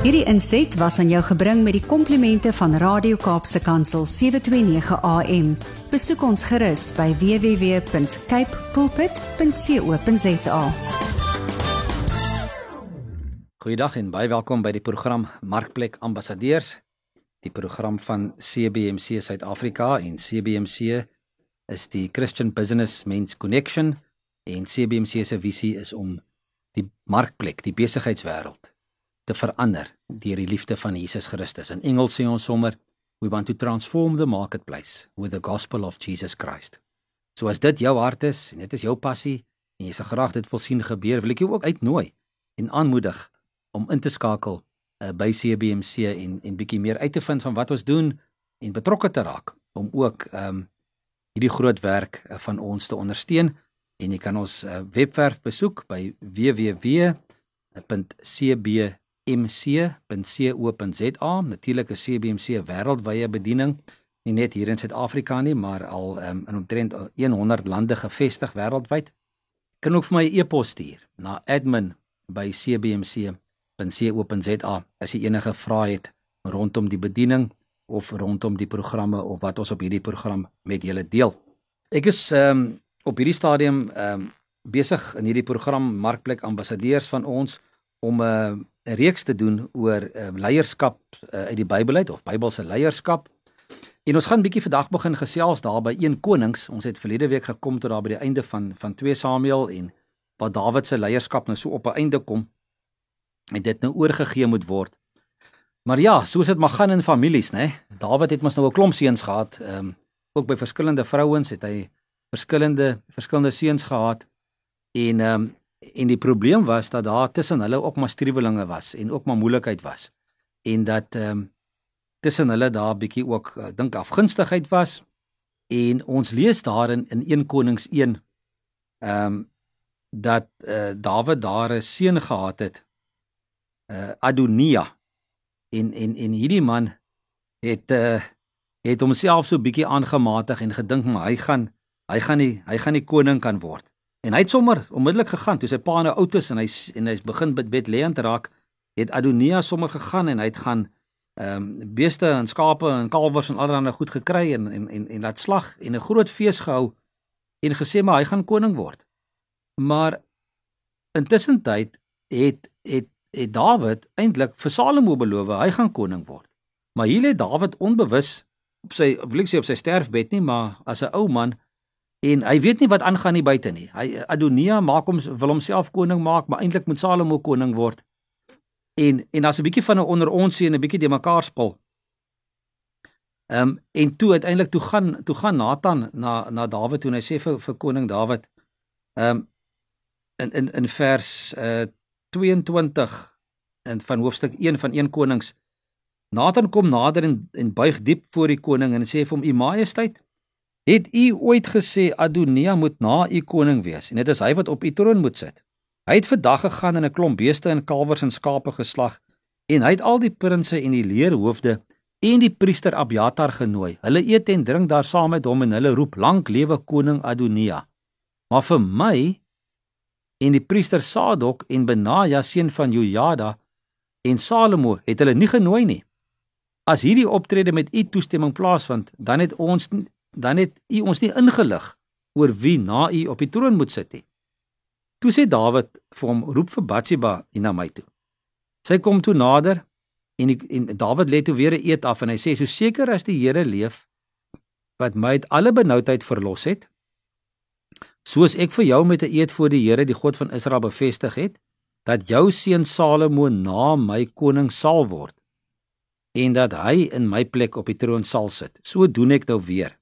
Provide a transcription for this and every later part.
Hierdie inset was aan jou gebring met die komplimente van Radio Kaapse Kansel 729 AM. Besoek ons gerus by www.cape pulpit.co.za. Goeiedag en baie welkom by die program Markplek Ambassadeurs, die program van CBMC Suid-Afrika en CBMC is die Christian Business Men's Connection en CBMC se visie is om die markplek, die besigheidswêreld te verander deur die liefde van Jesus Christus. In Engels sê ons sommer we want to transform the marketplace with the gospel of Jesus Christ. So as dit jou hart is en dit is jou passie en jy se graag dit wil sien gebeur, wil ek jou ook uitnooi en aanmoedig om in te skakel uh, by CBMC en en bietjie meer uit te vind van wat ons doen en betrokke te raak om ook ehm um, hierdie groot werk uh, van ons te ondersteun en jy kan ons uh, webwerf besoek by www.cb mc.co.za. Natuurlik is CBMC 'n wêreldwye bediening, nie net hier in Suid-Afrika nie, maar al um, in omtrent 100 lande gevestig wêreldwyd. Kan ook vir my 'n e e-pos stuur na admin@cbmc.co.za as jy enige vrae het rondom die bediening of rondom die programme of wat ons op hierdie program met julle deel. Ek is ehm um, op hierdie stadium ehm um, besig in hierdie program Markplek ambassadeurs van ons om 'n uh, 'n reeks te doen oor uh, leierskap uh, uit die Bybel uit of Bybelse leierskap. En ons gaan bietjie vandag begin gesels daar by 1 Konings. Ons het verlede week gekom tot daar by die einde van van 2 Samuel en waar Dawid se leierskap nou so op 'n einde kom en dit nou oorgegee moet word. Maar ja, soos dit maar gaan in families, né? Dawid het mos nou 'n klomp seuns gehad. Ehm um, ook by verskillende vrouens het hy verskillende verskillende seuns gehad. En ehm um, en die probleem was dat daar tussen hulle ook maar striwelinge was en ook maar moeilikheid was. En dat ehm um, tussen hulle daar bietjie ook uh, dink afgunstigheid was. En ons lees daarin in 1 Konings 1 ehm um, dat uh, Dawid daar 'n seun gehad het uh, Adonia en en en hierdie man het uh, het homself so bietjie aangematig en gedink maar hy gaan hy gaan nie hy gaan nie koning kan word En hy het sommer onmiddellik gegaan toe sy pa nou oud is en hy en hy's begin bid Bethlehem te raak, het Adonia sommer gegaan en hy het gaan ehm um, beeste en skape en kalwers en allerlei goed gekry en en en en laat slag en 'n groot fees gehou en gesê maar hy gaan koning word. Maar intussen tyd het het het Dawid eintlik vir Salomo beloof hy gaan koning word. Maar hier lê Dawid onbewus op sy wil ek sê op sy sterfbed nie, maar as 'n ou man en hy weet nie wat aangaan nie buite nie. Hy Adonia maak hom wil homself koning maak, maar eintlik moet Salomo koning word. En en as 'n bietjie van 'n onder ons sien 'n bietjie de mekaar spil. Ehm um, en toe uiteindelik toe gaan toe gaan Nathan na na Dawid toe en hy sê vir vir koning Dawid ehm um, in in in vers uh 22 in van hoofstuk 1 van 1 Konings Nathan kom nader en en buig diep voor die koning en sê vir hom: "U Majesteit, Het u ooit gesê Adonia moet na u koning wees en dit is hy wat op u troon moet sit? Hy het vandag gegaan en 'n klomp beeste en kalwers en skape geslag en hy het al die prinses en die leerhoofde en die priester Abiatar genooi. Hulle eet en drink daar saam met hom en hulle roep lank lewe koning Adonia. Maar vir my en die priester Sadok en Benaja seun van Jojada en Salomo het hulle nie genooi nie. As hierdie optrede met u toestemming plaasvind, dan het ons dan het u ons nie ingelig oor wie na u op die troon moet sit nie. Toe sê Dawid vir hom: "Roep vir Batsheba hier na my toe." Sy kom toe nader en die, en Dawid lê toe weer 'n eet af en hy sê: "So seker as die Here leef wat my uit alle benoudheid verlos het, soos ek vir jou met 'n eed voor die Here, die God van Israel bevestig het, dat jou seun Salomo na my koning sal word en dat hy in my plek op die troon sal sit. So doen ek nou weer."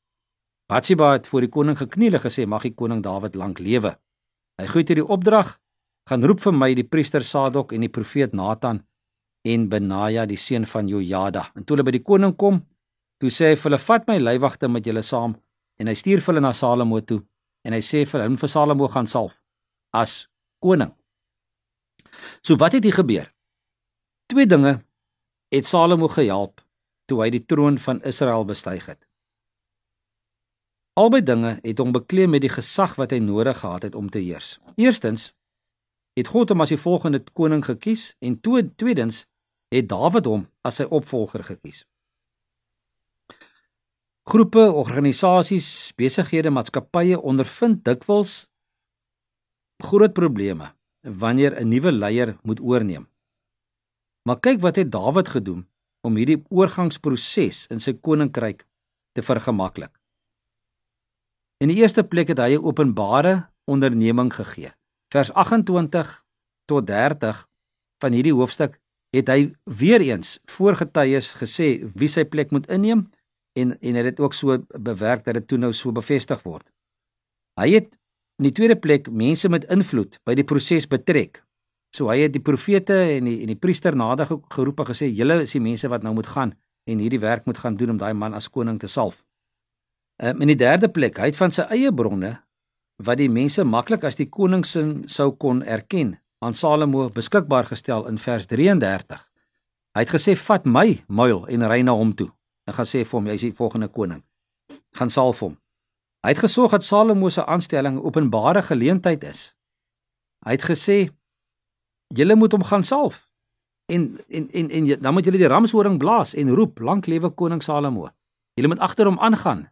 Batsheba het voor die koning gekniel en gesê: "Mag die koning Dawid lank lewe." Hy gee hierdie opdrag: "Gaan roep vir my die priester Sadok en die profeet Nathan en Benaja die seun van Jojada." En toe hulle by die koning kom, toe sê hy vir hulle: "Vat my leiwagte met julle saam." En hy stuur hulle na Salomo toe en hy sê vir hom vir Salomo gaan salf as koning. So wat het hier gebeur? Twee dinge het Salomo gehelp toe hy die troon van Israel bestyg het. Albei dinge het hom bekleem met die gesag wat hy nodig gehad het om te heers. Eerstens het God hom as die volgende koning gekies en tweedens het Dawid hom as sy opvolger gekies. Groepe, organisasies, besighede, maatskappye ondervind dikwels groot probleme wanneer 'n nuwe leier moet oorneem. Maar kyk wat het Dawid gedoen om hierdie oorgangsproses in sy koninkryk te vergemaklik. In die eerste plek het hy 'n openbare onderneming gegee. Vers 28 tot 30 van hierdie hoofstuk het hy weer eens voorgetuies gesê wie sy plek moet inneem en en het dit ook so bewerk dat dit toe nou so bevestig word. Hy het in die tweede plek mense met invloed by die proses betrek. So hy het die profete en die en die priester nader geroep en gesê julle is die mense wat nou moet gaan en hierdie werk moet gaan doen om daai man as koning te salf. Um, in die derde plek, hy het van sy eie bronne wat die mense maklik as die koningsin sou kon erken aan Salomo beskikbaar gestel in vers 33. Hy het gesê vat my muil en ry na hom toe. En gaan sê vir hom jy is die volgende koning. Gaan salf hom. Hy het gesorg dat Salomo se aanstelling openbare geleentheid is. Hy het gesê julle moet hom gaan salf. En en en en dan moet julle die ramshoring blaas en roep lank lewe koning Salomo. Julle moet agter hom aangaan.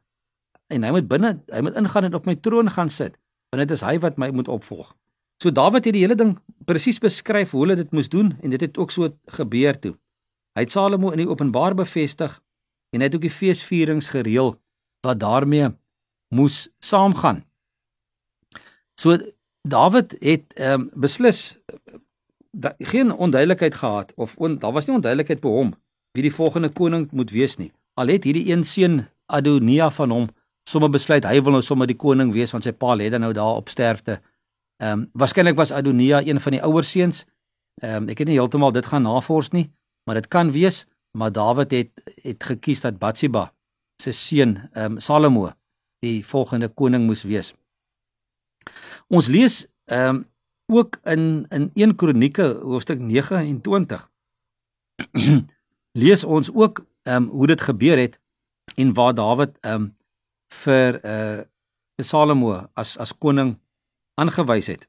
En hy moet binne hy moet ingaan en op my troon gaan sit. Want dit is hy wat my moet opvolg. So Dawid het die hele ding presies beskryf hoe hulle dit moes doen en dit het ook so gebeur toe. Hy het Salomo in die openbaar bevestig en hy het ook die feesvierings gereël wat daarmee moes saamgaan. So Dawid het ehm um, beslis da, geen onduidelikheid gehad of on, daar was nie onduidelikheid by hom wie die volgende koning moet wees nie. Al het hierdie een seun Adonia van hom sommer besluit hy wil nou sommer die koning wees want sy pa lê dan nou daar op sterfte. Ehm um, waarskynlik was Adonia een van die ouer seuns. Ehm um, ek het nie heeltemal dit gaan navors nie, maar dit kan wees, maar Dawid het het gekies dat Batsheba se seun ehm um, Salomo die volgende koning moes wees. Ons lees ehm um, ook in in 1 Kronieke hoofstuk 29 lees ons ook ehm um, hoe dit gebeur het en waar Dawid ehm um, vir uh Salomo as as koning aangewys het.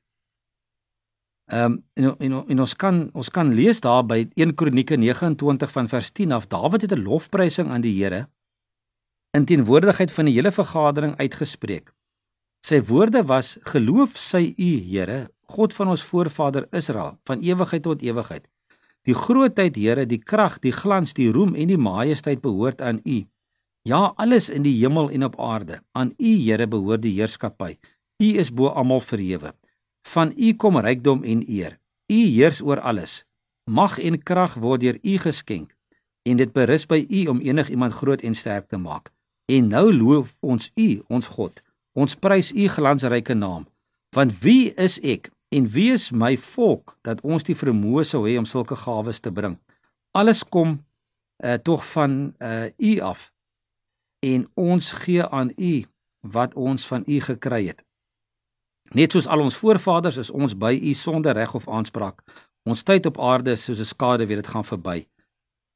Ehm um, en, en en ons kan ons kan lees daar by 1 Kronieke 29 van vers 10 af Dawid het 'n lofprysing aan die Here in teenwoordigheid van die hele vergadering uitgespreek. Sy woorde was: Geloof sy U Here, God van ons voorvader Israel, van ewigheid tot ewigheid. Die grootheid, Here, die krag, die glans, die roem en die majesteit behoort aan U. Ja, alles in die hemel en op aarde, aan U, Here, behoort die heerskappy. U is bo almal verhewe. Van U kom rykdom en eer. U heers oor alles. Mag en krag word deur U geskenk en dit berus by U om enigiemand groot en sterk te maak. En nou loof ons U, ons God. Ons prys U glansryke naam. Want wie is ek En wie is my volk dat ons die vermoë sou hê om sulke gawes te bring? Alles kom uh, tog van uh, U af. En ons gee aan U wat ons van U gekry het. Net soos al ons voorvaders is ons by U sonder reg of aanspraak. Ons tyd op aarde is soos 'n skade weer dit gaan verby.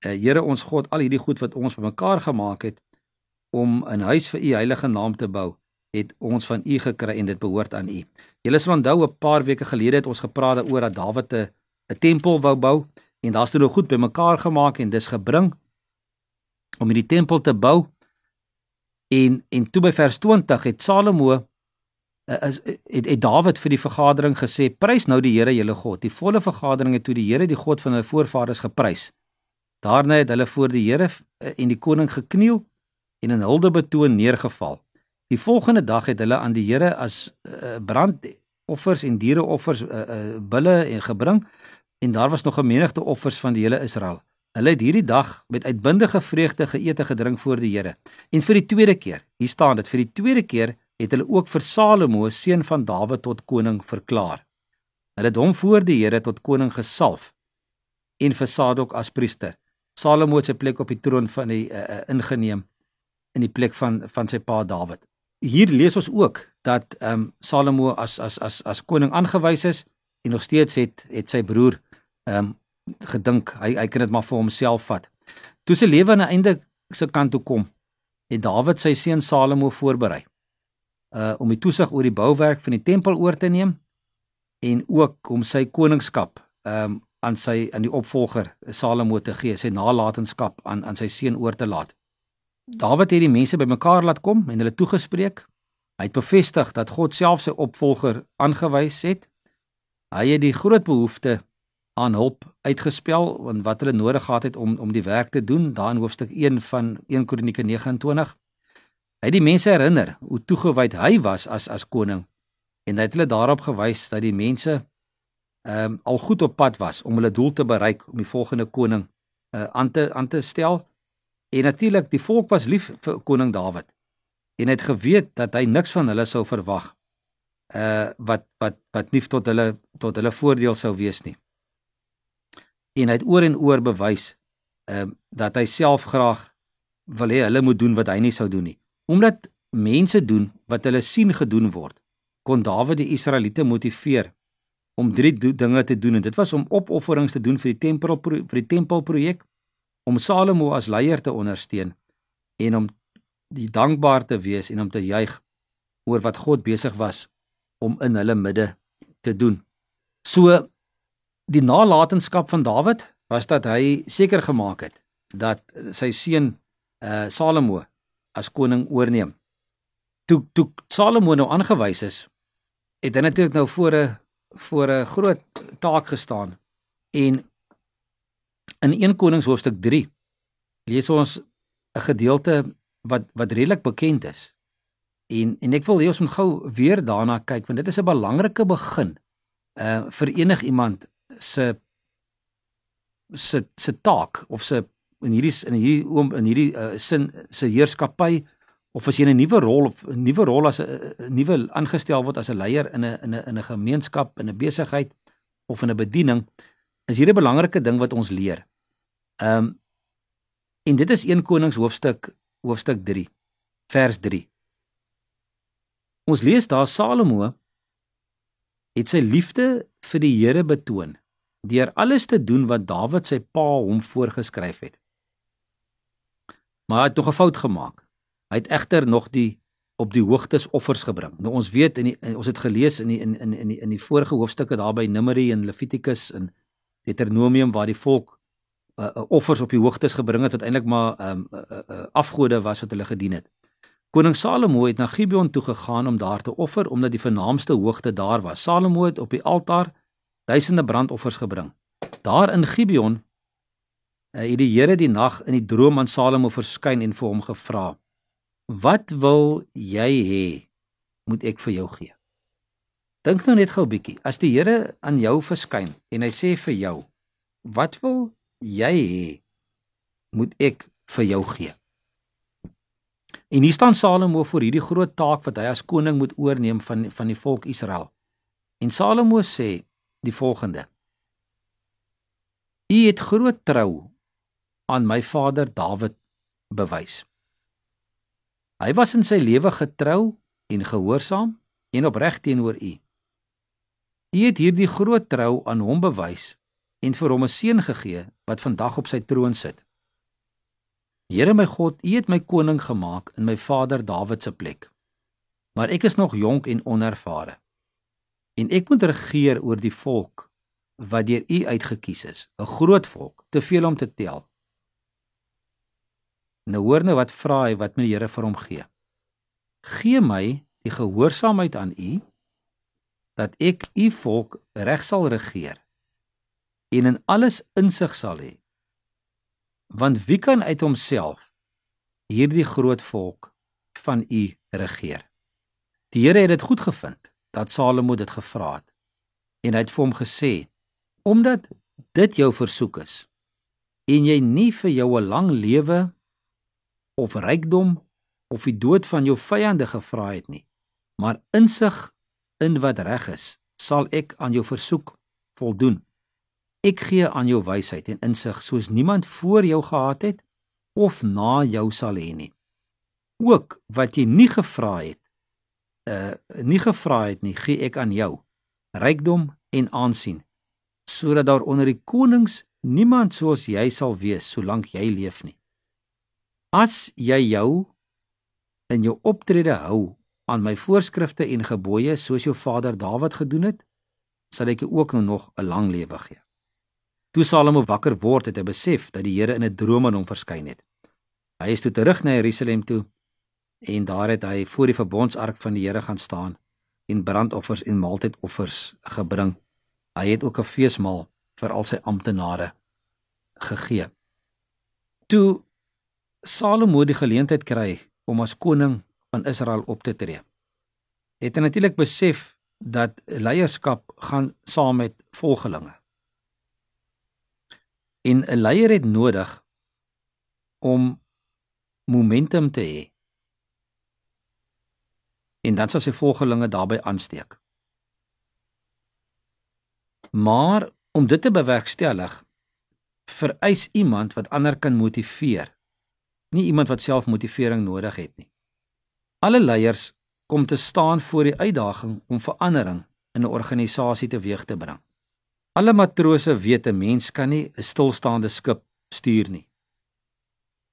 Uh, Here ons God, al hierdie goed wat ons bymekaar gemaak het om 'n huis vir U heilige naam te bou, het ons van u gekry en dit behoort aan u. Julle sal onthou 'n paar weke gelede het ons gepraat oor dat Dawid 'n 'n tempel wou bou en daar's toe nou goed bymekaar gemaak en dis gebring om hierdie tempel te bou. En en toe by vers 20 het Salomo uh, is het, het Dawid vir die vergadering gesê: "Prys nou die Here, julle God." Die volle vergadering het toe die Here, die God van hulle voorvaders geprys. Daarna het hulle voor die Here uh, en die koning gekniel en in hulde betoon neergeval. Die volgende dag het hulle aan die Here as uh, brandoffers en diereoffers uh, uh, bulle en gebring en daar was nog 'n menigte offers van die hele Israel. Hulle het hierdie dag met uitbundige vreugde geëet en gedrink voor die Here. En vir die tweede keer, hier staan dit, vir die tweede keer het hulle ook vir Salomo, seun van Dawid tot koning verklaar. Hulle het hom voor die Here tot koning gesalf en vir Sadok as priester. Salomo sy plek op die troon van die uh, uh, ingeneem in die plek van van sy pa Dawid hier lees ons ook dat ehm um, Salomo as as as as koning aangewys is en nog steeds het het sy broer ehm um, gedink hy hy kan dit maar vir homself vat. Toe sy lewe aan 'n einde se kant toe kom, het Dawid sy seun Salomo voorberei uh om die toesig oor die bouwerk van die tempel oor te neem en ook om sy koningskap um, aan sy aan die opvolger Salomo te gee, sy nalatenskap aan aan sy seun oor te laat. Dawid het die mense bymekaar laat kom en hulle toegespreek. Hy het bevestig dat God self sy opvolger aangewys het. Hy het die groot behoefte aan hulp uitgespel want wat hulle nodig gehad het om om die werk te doen daar in hoofstuk 1 van 1 Kronieke 29. Hy het die mense herinner hoe toegewyd hy was as as koning en hy het hulle daarop gewys dat die mense ehm um, al goed op pad was om hulle doel te bereik om die volgende koning uh, aan te aan te stel. En natuurlik die volk was lief vir koning Dawid. En het geweet dat hy niks van hulle sou verwag uh wat wat wat nie tot hulle tot hulle voordeel sou wees nie. En hy het oor en oor bewys ehm uh, dat hy self graag wil hê hulle moet doen wat hy nie sou doen nie. Omdat mense doen wat hulle sien gedoen word, kon Dawid die Israeliete motiveer om drie dinge te doen en dit was om opofferings te doen vir die tempel vir die tempelprojek, om Salomo as leier te ondersteun en om die dankbaar te wees en om te juig oor wat God besig was om in hulle midde te doen. So die nalatenskap van Dawid was dat hy seker gemaak het dat sy seun uh Salomo as koning oorneem. Toe toe Salomo nou aangewys is, het hy natuurlik nou voor 'n voor 'n groot taak gestaan. En in 1 Konings hoofstuk 3 lees ons 'n gedeelte wat wat redelik bekend is. En en ek wil hê ons moet gou weer daarna kyk want dit is 'n belangrike begin uh vir enig iemand se se se taak of se in hierdie in hierdie oom in hierdie uh, sin se heerskappy of as jy 'n nuwe rol of 'n nuwe rol as 'n nuwe aangestel word as 'n leier in 'n in 'n in 'n gemeenskap, in 'n besigheid of in 'n bediening, is hier 'n belangrike ding wat ons leer. Ehm um, en dit is 1 Konings hoofstuk hoofstuk 3 vers 3. Ons lees daar Salomo het sy liefde vir die Here betoon deur alles te doen wat Dawid sy pa hom voorgeskryf het. Maar hy het nog 'n fout gemaak. Hy het egter nog die op die hoogtes offers gebring. Nou ons weet in, die, ons het gelees in die, in in in die, in die vorige hoofstukke daar by Numeri en Levitikus en Deuteronomium waar die volk uh, uh, offers op die hoogtes gebring het wat eintlik maar um, uh, uh, afgode was wat hulle gedien het. Koning Salomo het na Gibeon toe gegaan om daar te offer omdat die vernaamste hoogte daar was. Salomo het op die altaar duisende brandoffers gebring. Daar in Gibeon uh, het die Here die nag in die droom aan Salomo verskyn en vir hom gevra: Wat wil jy hê moet ek vir jou gee? Dink nou net gou 'n bietjie. As die Here aan jou verskyn en hy sê vir jou, wat wil jy hê moet ek vir jou gee? En hier staan Salomo voor hierdie groot taak wat hy as koning moet oorneem van van die volk Israel. En Salomo sê die volgende: U het groot trou aan my vader Dawid bewys. Hy was in sy lewe getrou en gehoorsaam en opreg teenoor u. U het hierdie groot trou aan hom bewys en vir hom 'n seun gegee wat vandag op sy troon sit. Here my God, u het my koning gemaak in my vader Dawid se plek. Maar ek is nog jonk en onervare. En ek moet regeer oor die volk wat deur u uitgekies is, 'n groot volk, te veel om te tel. Nou hoor nou wat vra hy wat my Here vir hom gee. Gee my die gehoorsaamheid aan U dat ek U volk reg sal regeer en in alles insig sal hê. Want wie kan uit homself hierdie groot volk van U regeer? Die Here het dit goed gevind dat Salomo dit gevra het en hy het vir hom gesê omdat dit jou versoek is en jy nie vir jou 'n lang lewe of rykdom of die dood van jou vyande gevra het nie, maar insig in wat reg is, sal ek aan jou versoek voldoen. Ek gee aan jou wysheid en insig soos niemand voor jou gehad het of na jou sal hê nie. Ook wat jy nie gevra het, uh nie gevra het nie, gee ek aan jou, rykdom en aansien, sodat daar onder die konings niemand soos jy sal wees solank jy leef nie. As jy jou in jou optrede hou aan my voorskrifte en gebooie soos jou vader Dawid gedoen het, sal ek jou ook nou nog 'n lang lewe gee. Toe Salomo wakker word, het hy besef dat die Here in 'n droom aan hom verskyn het. Hy is toe terug na Jerusalem toe en daar het hy voor die verbondsark van die Here gaan staan en brandoffers en maaltydoffers gebring. Hy het ook 'n feesmaal vir al sy amptenare gegee. Toe Salomo die geleentheid kry om as koning van Israel op te tree, het hy natuurlik besef dat leierskap gaan saam met volgelinge. En 'n leier het nodig om momentum te hê. En dan sal sy volgelinge daarbey aansteek. Maar om dit te bewerkstellig, vereis iemand wat ander kan motiveer. Nie iemand wat selfmotivering nodig het nie. Alle leiers kom te staan voor die uitdaging om verandering in 'n organisasie teweeg te bring. Alle matrose weet 'n mens kan nie 'n stilstaande skip stuur nie.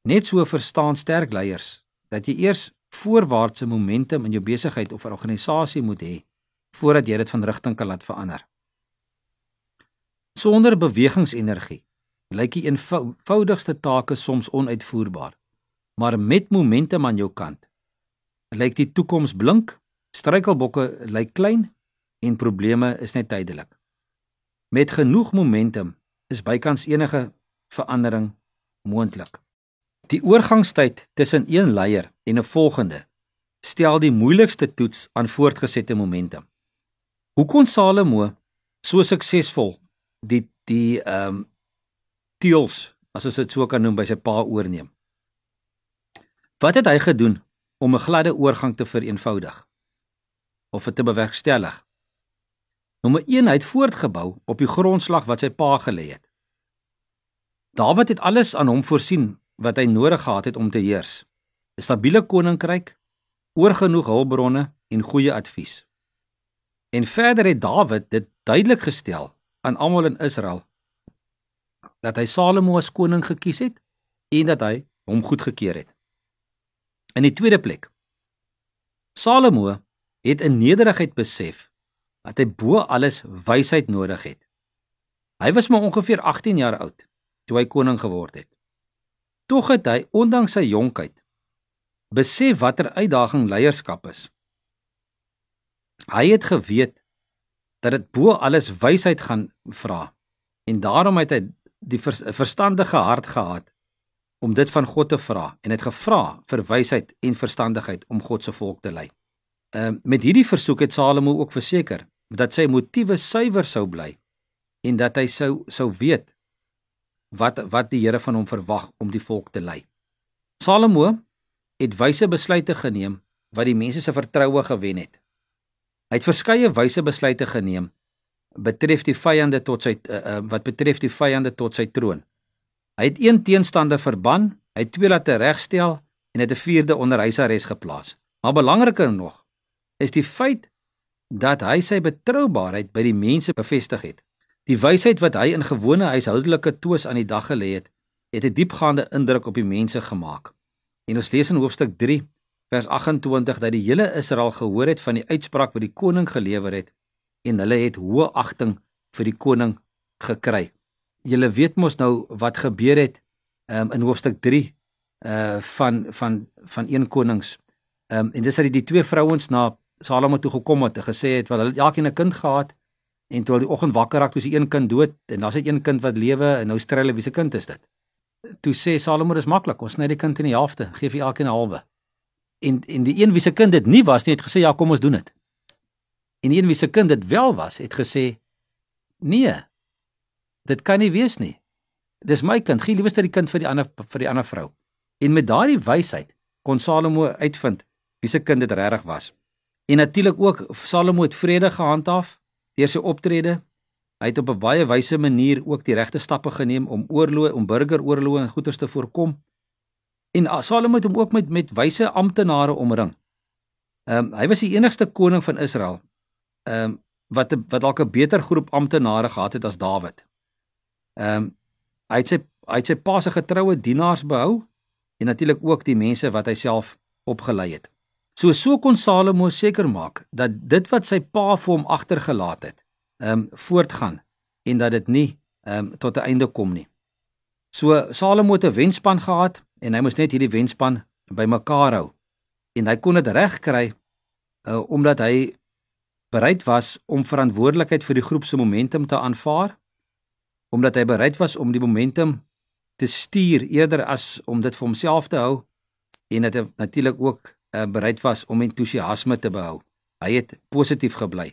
Net so verstaan sterk leiers dat jy eers voorwaartse momentum in jou besigheid of organisasie moet hê voordat jy dit van rigting kan laat verander. Sonder bewegingsenergie lyk die eenvoudigste take soms onuitvoerbaar. Maar met momentum aan jou kant lyk die toekoms blink, struikelblokke lyk klein en probleme is net tydelik. Met genoeg momentum is bykans enige verandering moontlik. Die oorgangstyd tussen een leier en 'n volgende stel die moeilikste toets aan voortgesette momentum. Hoe kon Salomo so suksesvol die die ehm um, teels as ons dit so kan noem by sy pa oorneem? Wat het hy gedoen om 'n gladde oorgang te vereenvoudig of te bewerkstellig? Nommer 1 hy het voortgebou op die grondslag wat sy pa gelê het. Dawid het alles aan hom voorsien wat hy nodig gehad het om te heers. 'n Stabiele koninkryk, oorgenoeg hulpbronne en goeie advies. En verder het Dawid dit duidelik gestel aan almal in Israel dat hy Salomo as koning gekies het en dat hy hom goedgekeur het. In die tweede plek. Salomo het in nederigheid besef dat hy bo alles wysheid nodig het. Hy was maar ongeveer 18 jaar oud toe hy koning geword het. Tog het hy ondanks sy jonkheid besef watter uitdaging leierskap is. Hy het geweet dat dit bo alles wysheid gaan vra en daarom het hy die verstandige hart gehad om dit van God te vra en het gevra vir wysheid en verstandigheid om God se volk te lei. Ehm uh, met hierdie versoek het Salomo ook verseker dat sy motiewe suiwer sou bly en dat hy sou sou weet wat wat die Here van hom verwag om die volk te lei. Salomo het wyse besluite geneem wat die mense se vertroue gewen het. Hy het verskeie wyse besluite geneem betref die vyande tot sy uh, uh, wat betref die vyande tot sy troon. Hy het een teenstander verban, hy het twee laat regstel en het 'n vierde onder huisarrest geplaas. Maar belangriker nog is die feit dat hy sy betroubaarheid by die mense bevestig het. Die wysheid wat hy in gewone huishoudelike twis aan die dag gelê het, het 'n diepgaande indruk op die mense gemaak. En ons lees in hoofstuk 3 vers 28 dat die hele Israel gehoor het van die uitspraak wat die koning gelewer het en hulle het hoë agting vir die koning gekry. Julle weet mos nou wat gebeur het um, in hoofstuk 3 uh van van van een konings. Ehm um, en dis dat die twee vrouens na Salomo toe gekom het en gesê het wel hulle het elkeen 'n kind gehad En toe al die oggend wakker raak, toe is een kind dood en daar's net een kind wat lewe en nou strel hulle wie se kind is dit? Toe sê Salomo dis maklik, ons sny die kind in die helfte, gee vir elkeen 'n halwe. En en die een wie se kind dit nie was nie, het gesê ja, kom ons doen dit. En die een wie se kind dit wel was, het gesê nee. Dit kan nie wees nie. Dis my kind, gee liewer die kind vir die ander vir die ander vrou. En met daardie wysheid kon Salomo uitvind wie se kind dit regtig was. En natuurlik ook Salomo het vrede gehandhaaf deur sy optrede. Hy het op 'n baie wyse manier ook die regte stappe geneem om oorloë, om burgeroorloë en goeters te voorkom. En Salomo het hom ook met met wyse amptenare omring. Ehm um, hy was die enigste koning van Israel. Ehm um, wat wat dalk 'n beter groep amptenare gehad het as Dawid. Ehm um, hy het sy hy het sy pa se getroue dienaars behou en natuurlik ook die mense wat hy self opgelei het. So so kon Salomo seker maak dat dit wat sy pa vir hom agtergelaat het, ehm um, voortgaan en dat dit nie ehm um, tot 'n einde kom nie. So Salomo het 'n wenspan gehad en hy moes net hierdie wenspan bymekaar hou. En hy kon dit regkry uh omdat hy bereid was om verantwoordelikheid vir die groep se momentum te aanvaar, omdat hy bereid was om die momentum te stuur eerder as om dit vir homself te hou en hy natuurlik ook uh, bereid was om entoesiasme te behou. Hy het positief gebly.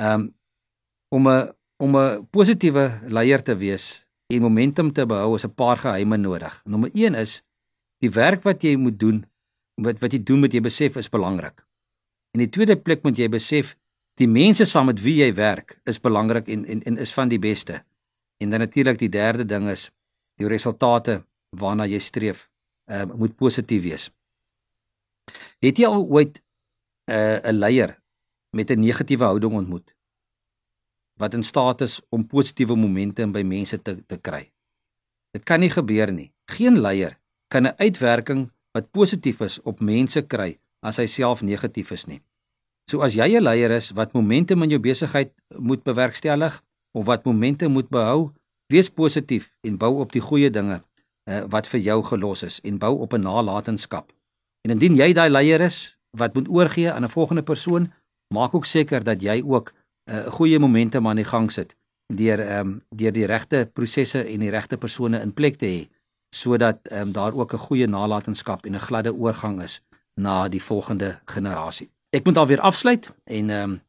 Um om 'n om 'n positiewe leier te wees en momentum te behou is 'n paar geheime nodig. Nommer 1 is die werk wat jy moet doen, wat wat jy doen moet jy besef is belangrik. In die tweede plek moet jy besef die mense saam met wie jy werk is belangrik en en en is van die beste. En dan natuurlik die derde ding is die resultate waarna jy streef, uh, moet positief wees. Het jy al ooit 'n uh, 'n leier met 'n negatiewe houding ontmoet wat in staat is om positiewe momente by mense te te kry? Dit kan nie gebeur nie. Geen leier kan 'n uitwerking wat positief is op mense kry as hy self negatief is nie. So as jy 'n leier is wat momente in jou besigheid moet bewerkstellig of wat momente moet behou, wees positief en bou op die goeie dinge uh, wat vir jou gelos is en bou op 'n nalatenskap. En indien jy daai leier is wat moet oorgee aan 'n volgende persoon, maak ook seker dat jy ook 'n uh, goeie momentum aan die gang sit deur ehm um, deur die regte prosesse en die regte persone in plek te hê sodat ehm um, daar ook 'n goeie nalatenskap en 'n gladde oorgang is na die volgende generasie. Ek moet alweer afsluit en ehm um,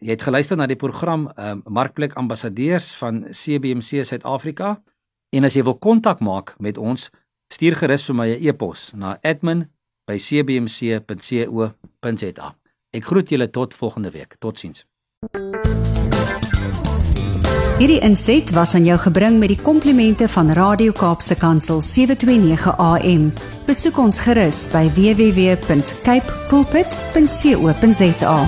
jy het geluister na die program ehm um, Markplek Ambassadeurs van CBC Suid-Afrika en as jy wil kontak maak met ons, stuur gerus vir my 'n e-pos na admin by cbmc.co.za. Ek groet julle tot volgende week. Totsiens. Hierdie inset was aan jou gebring met die komplimente van Radio Kaapse Kansel 729 AM. Besoek ons gerus by www.cape pulpit.co.za.